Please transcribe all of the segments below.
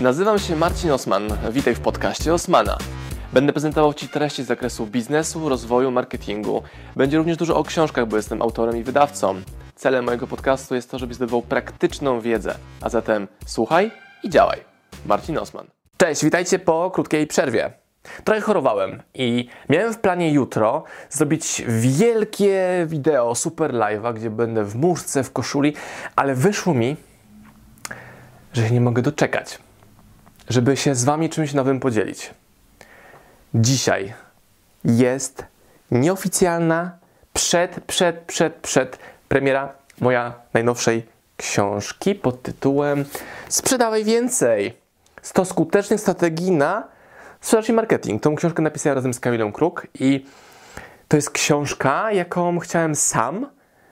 Nazywam się Marcin Osman. Witaj w podcaście Osmana. Będę prezentował Ci treści z zakresu biznesu, rozwoju, marketingu. Będzie również dużo o książkach, bo jestem autorem i wydawcą. Celem mojego podcastu jest to, żebyś zdobywał praktyczną wiedzę. A zatem słuchaj i działaj. Marcin Osman. Cześć, witajcie po krótkiej przerwie. Trochę chorowałem i miałem w planie jutro zrobić wielkie wideo, super live'a, gdzie będę w muszce, w koszuli, ale wyszło mi, że się nie mogę doczekać, żeby się z Wami czymś nowym podzielić. Dzisiaj jest nieoficjalna, przed, przed, przed, przed premiera moja najnowszej książki pod tytułem Sprzedawaj więcej! 100 skutecznych strategii na sprzedaż i marketing. Tą książkę napisałem razem z Kamilą Kruk i to jest książka, jaką chciałem sam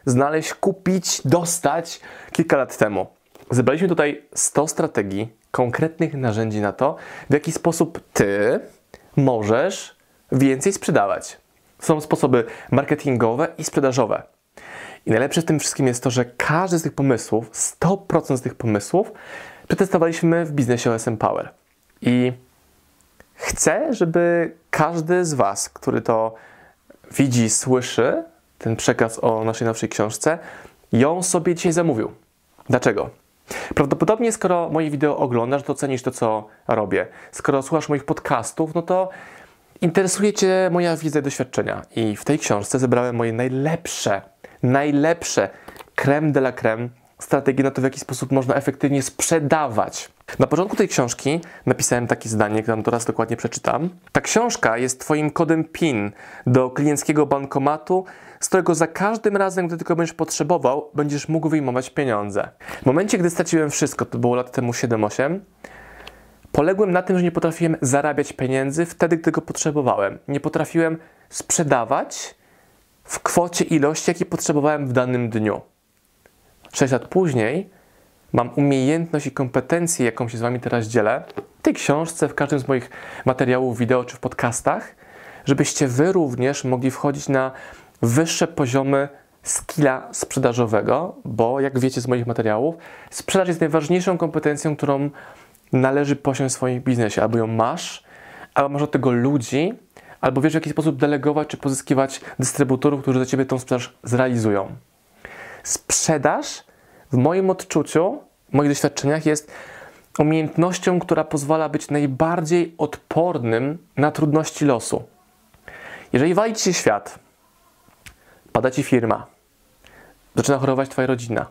znaleźć, kupić, dostać kilka lat temu. Zebraliśmy tutaj 100 strategii, konkretnych narzędzi na to, w jaki sposób ty możesz więcej sprzedawać. Są sposoby marketingowe i sprzedażowe. I najlepsze w tym wszystkim jest to, że każdy z tych pomysłów, 100% z tych pomysłów, przetestowaliśmy w biznesie OSM Power. I chcę, żeby każdy z Was, który to widzi, słyszy, ten przekaz o naszej nowszej książce, ją sobie dzisiaj zamówił. Dlaczego? Prawdopodobnie, skoro moje wideo oglądasz, to cenisz to, co robię. Skoro słuchasz moich podcastów, no to interesuje Cię moja wiedza i doświadczenia. I w tej książce zebrałem moje najlepsze, najlepsze creme de la creme strategie na to, w jaki sposób można efektywnie sprzedawać. Na początku tej książki napisałem takie zdanie, które to raz dokładnie przeczytam. Ta książka jest Twoim kodem PIN do klienckiego bankomatu, z którego za każdym razem, gdy tylko będziesz potrzebował, będziesz mógł wyjmować pieniądze. W momencie, gdy straciłem wszystko, to było lat temu 7-8, poległem na tym, że nie potrafiłem zarabiać pieniędzy wtedy, gdy go potrzebowałem. Nie potrafiłem sprzedawać w kwocie ilości, jakiej potrzebowałem w danym dniu. 6 lat później mam umiejętność i kompetencję, jaką się z Wami teraz dzielę, w tej książce, w każdym z moich materiałów wideo czy w podcastach, żebyście Wy również mogli wchodzić na wyższe poziomy skilla sprzedażowego, bo jak wiecie z moich materiałów, sprzedaż jest najważniejszą kompetencją, którą należy posiąść w swoim biznesie. Albo ją masz, albo masz od tego ludzi, albo wiesz w jaki sposób delegować czy pozyskiwać dystrybutorów, którzy za Ciebie tą sprzedaż zrealizują. Sprzedaż w moim odczuciu, w moich doświadczeniach jest umiejętnością, która pozwala być najbardziej odpornym na trudności losu. Jeżeli wali ci się świat, pada ci firma, zaczyna chorować twoja rodzina,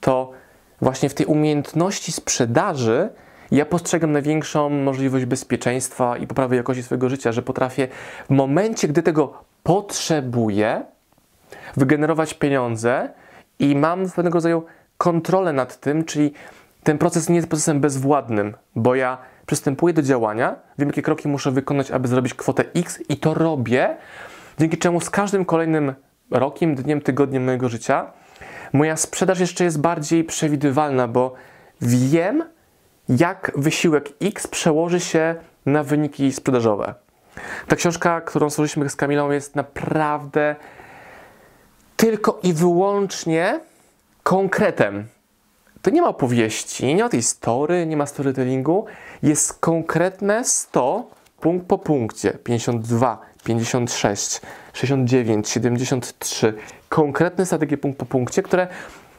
to właśnie w tej umiejętności sprzedaży ja postrzegam największą możliwość bezpieczeństwa i poprawy jakości swojego życia, że potrafię w momencie, gdy tego potrzebuję, wygenerować pieniądze i mam pewnego rodzaju kontrolę nad tym, czyli ten proces nie jest procesem bezwładnym, bo ja przystępuję do działania, wiem jakie kroki muszę wykonać, aby zrobić kwotę X i to robię, dzięki czemu z każdym kolejnym rokiem, dniem, tygodniem mojego życia moja sprzedaż jeszcze jest bardziej przewidywalna, bo wiem, jak wysiłek X przełoży się na wyniki sprzedażowe. Ta książka, którą stworzyliśmy z Kamilą, jest naprawdę tylko i wyłącznie konkretem. To nie ma opowieści, nie ma tej story, nie ma storytellingu. Jest konkretne 100 punkt po punkcie. 52, 56, 69, 73. Konkretne strategie punkt po punkcie, które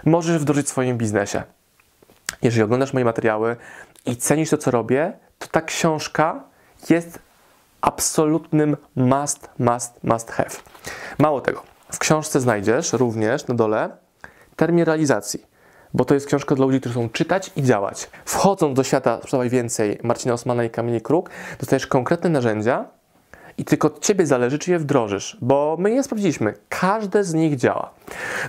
możesz wdrożyć w swoim biznesie. Jeżeli oglądasz moje materiały i cenisz to, co robię, to ta książka jest absolutnym must, must, must have. Mało tego, w książce znajdziesz również na dole termin realizacji, bo to jest książka dla ludzi, którzy chcą czytać i działać. Wchodząc do świata Sprzedawaj Więcej Marcina Osmana i Kamili Kruk, dostajesz konkretne narzędzia i tylko od Ciebie zależy, czy je wdrożysz, bo my je sprawdziliśmy. Każde z nich działa.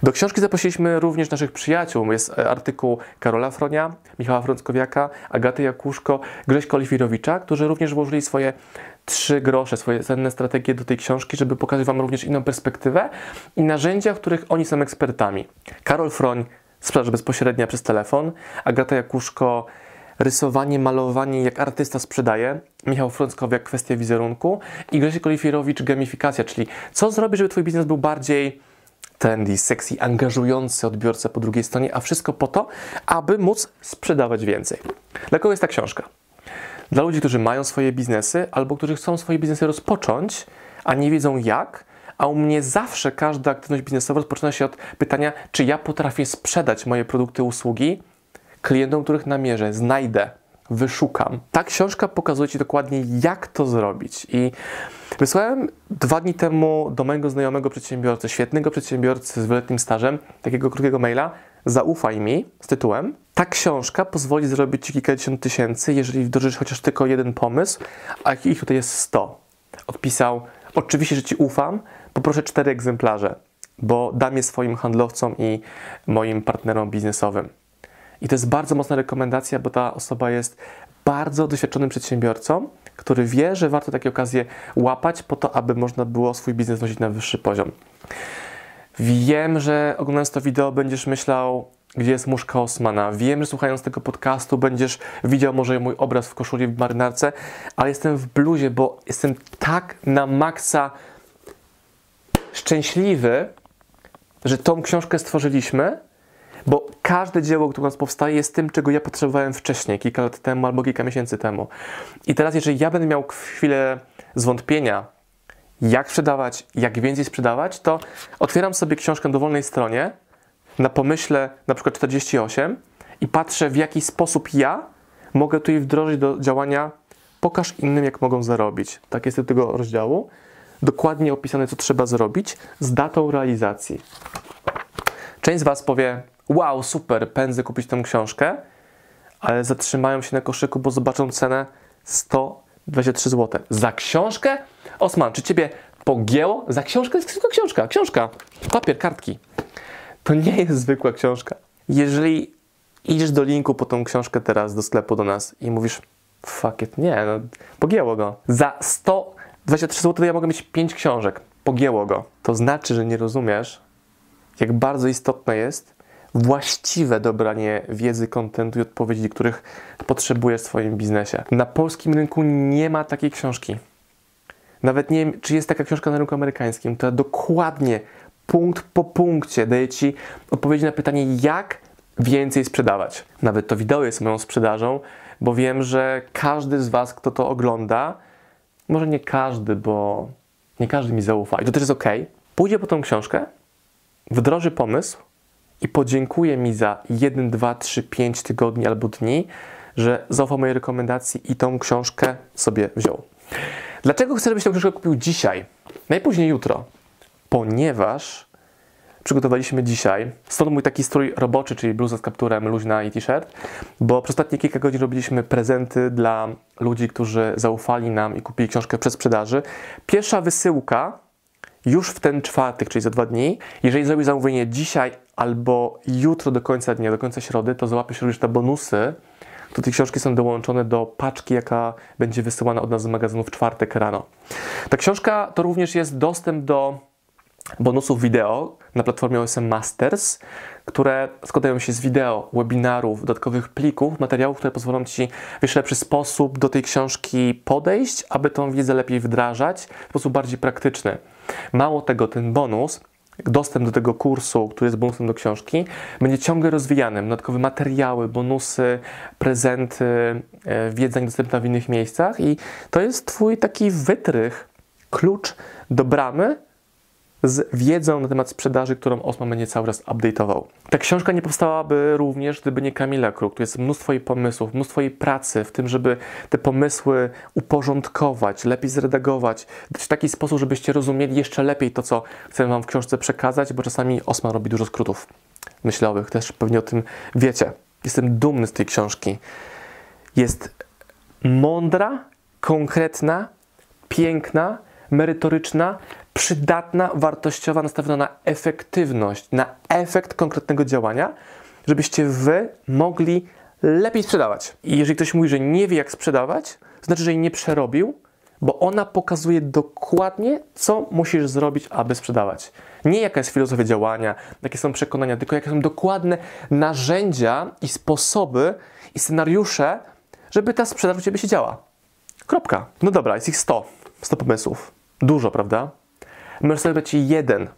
Do książki zaprosiliśmy również naszych przyjaciół. Jest artykuł Karola Fronia, Michała Frąckowiaka, Agaty Jakuszko, Grześka Oliwirowicza, którzy również włożyli swoje trzy grosze, swoje cenne strategie do tej książki, żeby pokazać Wam również inną perspektywę i narzędzia, w których oni są ekspertami. Karol Froń, sprzedaż bezpośrednia przez telefon, Agata Jakuszko, rysowanie, malowanie, jak artysta sprzedaje, Michał Frąckowiak, kwestia wizerunku i Grzesiek Olifierowicz, gamifikacja, czyli co zrobić, żeby Twój biznes był bardziej trendy, sexy, angażujący odbiorcę po drugiej stronie, a wszystko po to, aby móc sprzedawać więcej. Dla kogo jest ta książka? Dla ludzi, którzy mają swoje biznesy albo którzy chcą swoje biznesy rozpocząć, a nie wiedzą jak, a u mnie zawsze każda aktywność biznesowa rozpoczyna się od pytania, czy ja potrafię sprzedać moje produkty, usługi klientom, których namierzę, znajdę, wyszukam. Ta książka pokazuje Ci dokładnie, jak to zrobić. I wysłałem dwa dni temu do mojego znajomego przedsiębiorcy, świetnego przedsiębiorcy z wieloletnim stażem, takiego krótkiego maila, zaufaj mi, z tytułem ta książka pozwoli zrobić Ci kilkadziesiąt tysięcy, jeżeli wdrożysz chociaż tylko jeden pomysł, a ich tutaj jest 100. Odpisał, oczywiście, że Ci ufam, poproszę cztery egzemplarze, bo dam je swoim handlowcom i moim partnerom biznesowym. I to jest bardzo mocna rekomendacja, bo ta osoba jest bardzo doświadczonym przedsiębiorcą, który wie, że warto takie okazje łapać po to, aby można było swój biznes nosić na wyższy poziom. Wiem, że oglądając to wideo będziesz myślał, gdzie jest muszka Osmana. Wiem, że słuchając tego podcastu będziesz widział może mój obraz w koszuli w marynarce, ale jestem w bluzie, bo jestem tak na maksa szczęśliwy, że tą książkę stworzyliśmy, bo każde dzieło, które u nas powstaje, jest tym, czego ja potrzebowałem wcześniej, kilka lat temu albo kilka miesięcy temu. I teraz, jeżeli ja będę miał chwilę zwątpienia, jak sprzedawać, jak więcej sprzedawać, to otwieram sobie książkę na dowolnej stronie, na pomyśle na przykład 48 i patrzę, w jaki sposób ja mogę tutaj wdrożyć do działania pokaż innym, jak mogą zarobić. Tak jest do tego rozdziału. Dokładnie opisane, co trzeba zrobić z datą realizacji. Część z Was powie, wow, super, pędzę kupić tę książkę, ale zatrzymają się na koszyku, bo zobaczą cenę 123 zł. Za książkę? Osman, czy Ciebie pogięło? Za książkę? Jest zwykła książka, książka, papier, kartki. To nie jest zwykła książka. Jeżeli idziesz do linku po tą książkę teraz do sklepu do nas i mówisz, fuck it, nie, no, pogięło go. Za 123 zł to ja mogę mieć 5 książek. Pogięło go. To znaczy, że nie rozumiesz, jak bardzo istotne jest właściwe dobranie wiedzy, kontentu i odpowiedzi, których potrzebujesz w swoim biznesie. Na polskim rynku nie ma takiej książki. Nawet nie wiem, czy jest taka książka na rynku amerykańskim, która dokładnie, punkt po punkcie daje Ci odpowiedzi na pytanie, jak więcej sprzedawać. Nawet to wideo jest moją sprzedażą, bo wiem, że każdy z Was, kto to ogląda, może nie każdy, bo nie każdy mi zaufa i to też jest ok, pójdzie po tą książkę, wdroży pomysł i podziękuje mi za 1, 2, 3, 5 tygodni albo dni, że zaufał mojej rekomendacji i tą książkę sobie wziął. Dlaczego chcę, żebyś tę książkę kupił dzisiaj? Najpóźniej jutro. Ponieważ przygotowaliśmy dzisiaj, stąd mój taki strój roboczy, czyli bluza z kapturem, luźna i t-shirt, bo przez ostatnie kilka godzin robiliśmy prezenty dla ludzi, którzy zaufali nam i kupili książkę przez sprzedaży. Pierwsza wysyłka już w ten czwartek, czyli za dwa dni. Jeżeli zrobisz zamówienie dzisiaj albo jutro do końca dnia, do końca środy, to załapiesz również te bonusy. To te książki są dołączone do paczki, jaka będzie wysyłana od nas z magazynu w czwartek rano. Ta książka to również jest dostęp do bonusów wideo na platformie OSM Masters, które składają się z wideo, webinarów, dodatkowych plików, materiałów, które pozwolą Ci w jeszcze lepszy sposób do tej książki podejść, aby tą wiedzę lepiej wdrażać w sposób bardziej praktyczny. Mało tego, ten bonus, dostęp do tego kursu, który jest bonusem do książki, będzie ciągle rozwijany. Dodatkowe materiały, bonusy, prezenty, e, wiedza niedostępna w innych miejscach i to jest Twój taki wytrych, klucz do bramy, z wiedzą na temat sprzedaży, którą Osman będzie cały czas update'ował. Ta książka nie powstałaby również, gdyby nie Kamila Kruk. Tu jest mnóstwo jej pomysłów, mnóstwo jej pracy w tym, żeby te pomysły uporządkować, lepiej zredagować, w taki sposób, żebyście rozumieli jeszcze lepiej to, co chcę Wam w książce przekazać, bo czasami Osman robi dużo skrótów myślowych, też pewnie o tym wiecie. Jestem dumny z tej książki. Jest mądra, konkretna, piękna, merytoryczna, przydatna, wartościowa, nastawiona na efektywność, na efekt konkretnego działania, żebyście wy mogli lepiej sprzedawać. I jeżeli ktoś mówi, że nie wie, jak sprzedawać, to znaczy, że jej nie przerobił, bo ona pokazuje dokładnie, co musisz zrobić, aby sprzedawać. Nie jaka jest filozofia działania, jakie są przekonania, tylko jakie są dokładne narzędzia i sposoby i scenariusze, żeby ta sprzedaż u Ciebie się działa. Kropka. No dobra, jest ich 100. 100 pomysłów. Dużo, prawda? Możesz sobie jeden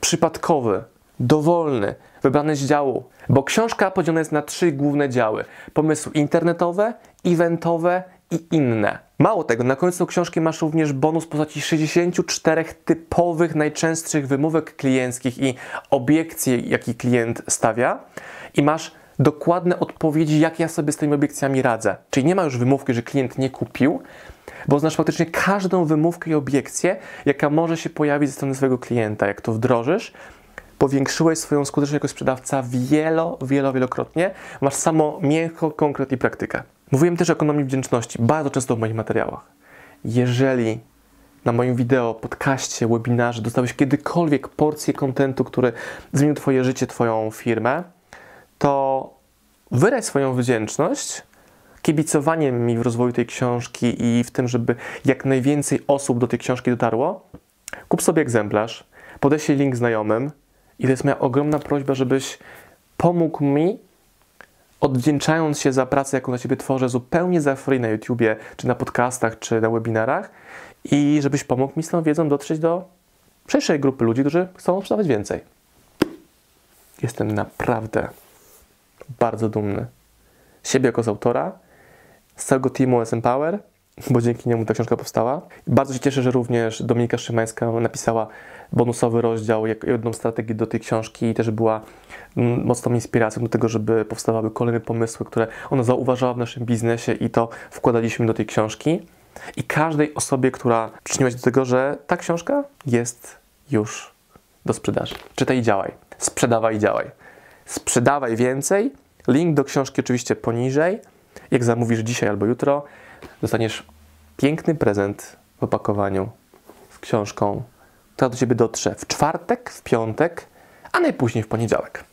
przypadkowy, dowolny, wybrany z działu, bo książka podzielona jest na trzy główne działy: pomysły internetowe, eventowe i inne. Mało tego, na końcu książki masz również bonus w postaci 64 typowych, najczęstszych wymówek klienckich i obiekcji, jakie klient stawia, i masz dokładne odpowiedzi, jak ja sobie z tymi obiekcjami radzę. Czyli nie ma już wymówki, że klient nie kupił, bo znasz faktycznie każdą wymówkę i obiekcję, jaka może się pojawić ze strony swojego klienta. Jak to wdrożysz, powiększyłeś swoją skuteczność jako sprzedawca wielo, wielo, wielokrotnie. Masz samo miękko, konkret i praktykę. Mówiłem też o ekonomii wdzięczności bardzo często w moich materiałach. Jeżeli na moim wideo, podcaście, webinarze dostałeś kiedykolwiek porcję kontentu, który zmienił Twoje życie, Twoją firmę, to wyraź swoją wdzięczność kibicowaniem mi w rozwoju tej książki i w tym, żeby jak najwięcej osób do tej książki dotarło. Kup sobie egzemplarz, podeślij link znajomym i to jest moja ogromna prośba, żebyś pomógł mi odwdzięczając się za pracę, jaką dla Ciebie tworzę zupełnie za free na YouTubie, czy na podcastach, czy na webinarach i żebyś pomógł mi z tą wiedzą dotrzeć do szerszej grupy ludzi, którzy chcą sprzedawać więcej. Jestem naprawdę bardzo dumny siebie jako z autora, z całego teamu SM Power, bo dzięki niemu ta książka powstała. Bardzo się cieszę, że również Dominika Szymańska napisała bonusowy rozdział, jak jedną strategię do tej książki i też była mocną inspiracją do tego, żeby powstawały kolejne pomysły, które ona zauważała w naszym biznesie i to wkładaliśmy do tej książki. I każdej osobie, która przyczyniła się do tego, że ta książka jest już do sprzedaży. Czytaj i działaj. Sprzedawaj i działaj. Sprzedawaj więcej. Link do książki oczywiście poniżej. Jak zamówisz dzisiaj albo jutro, dostaniesz piękny prezent w opakowaniu z książką która do Ciebie dotrze w czwartek, w piątek, a najpóźniej w poniedziałek.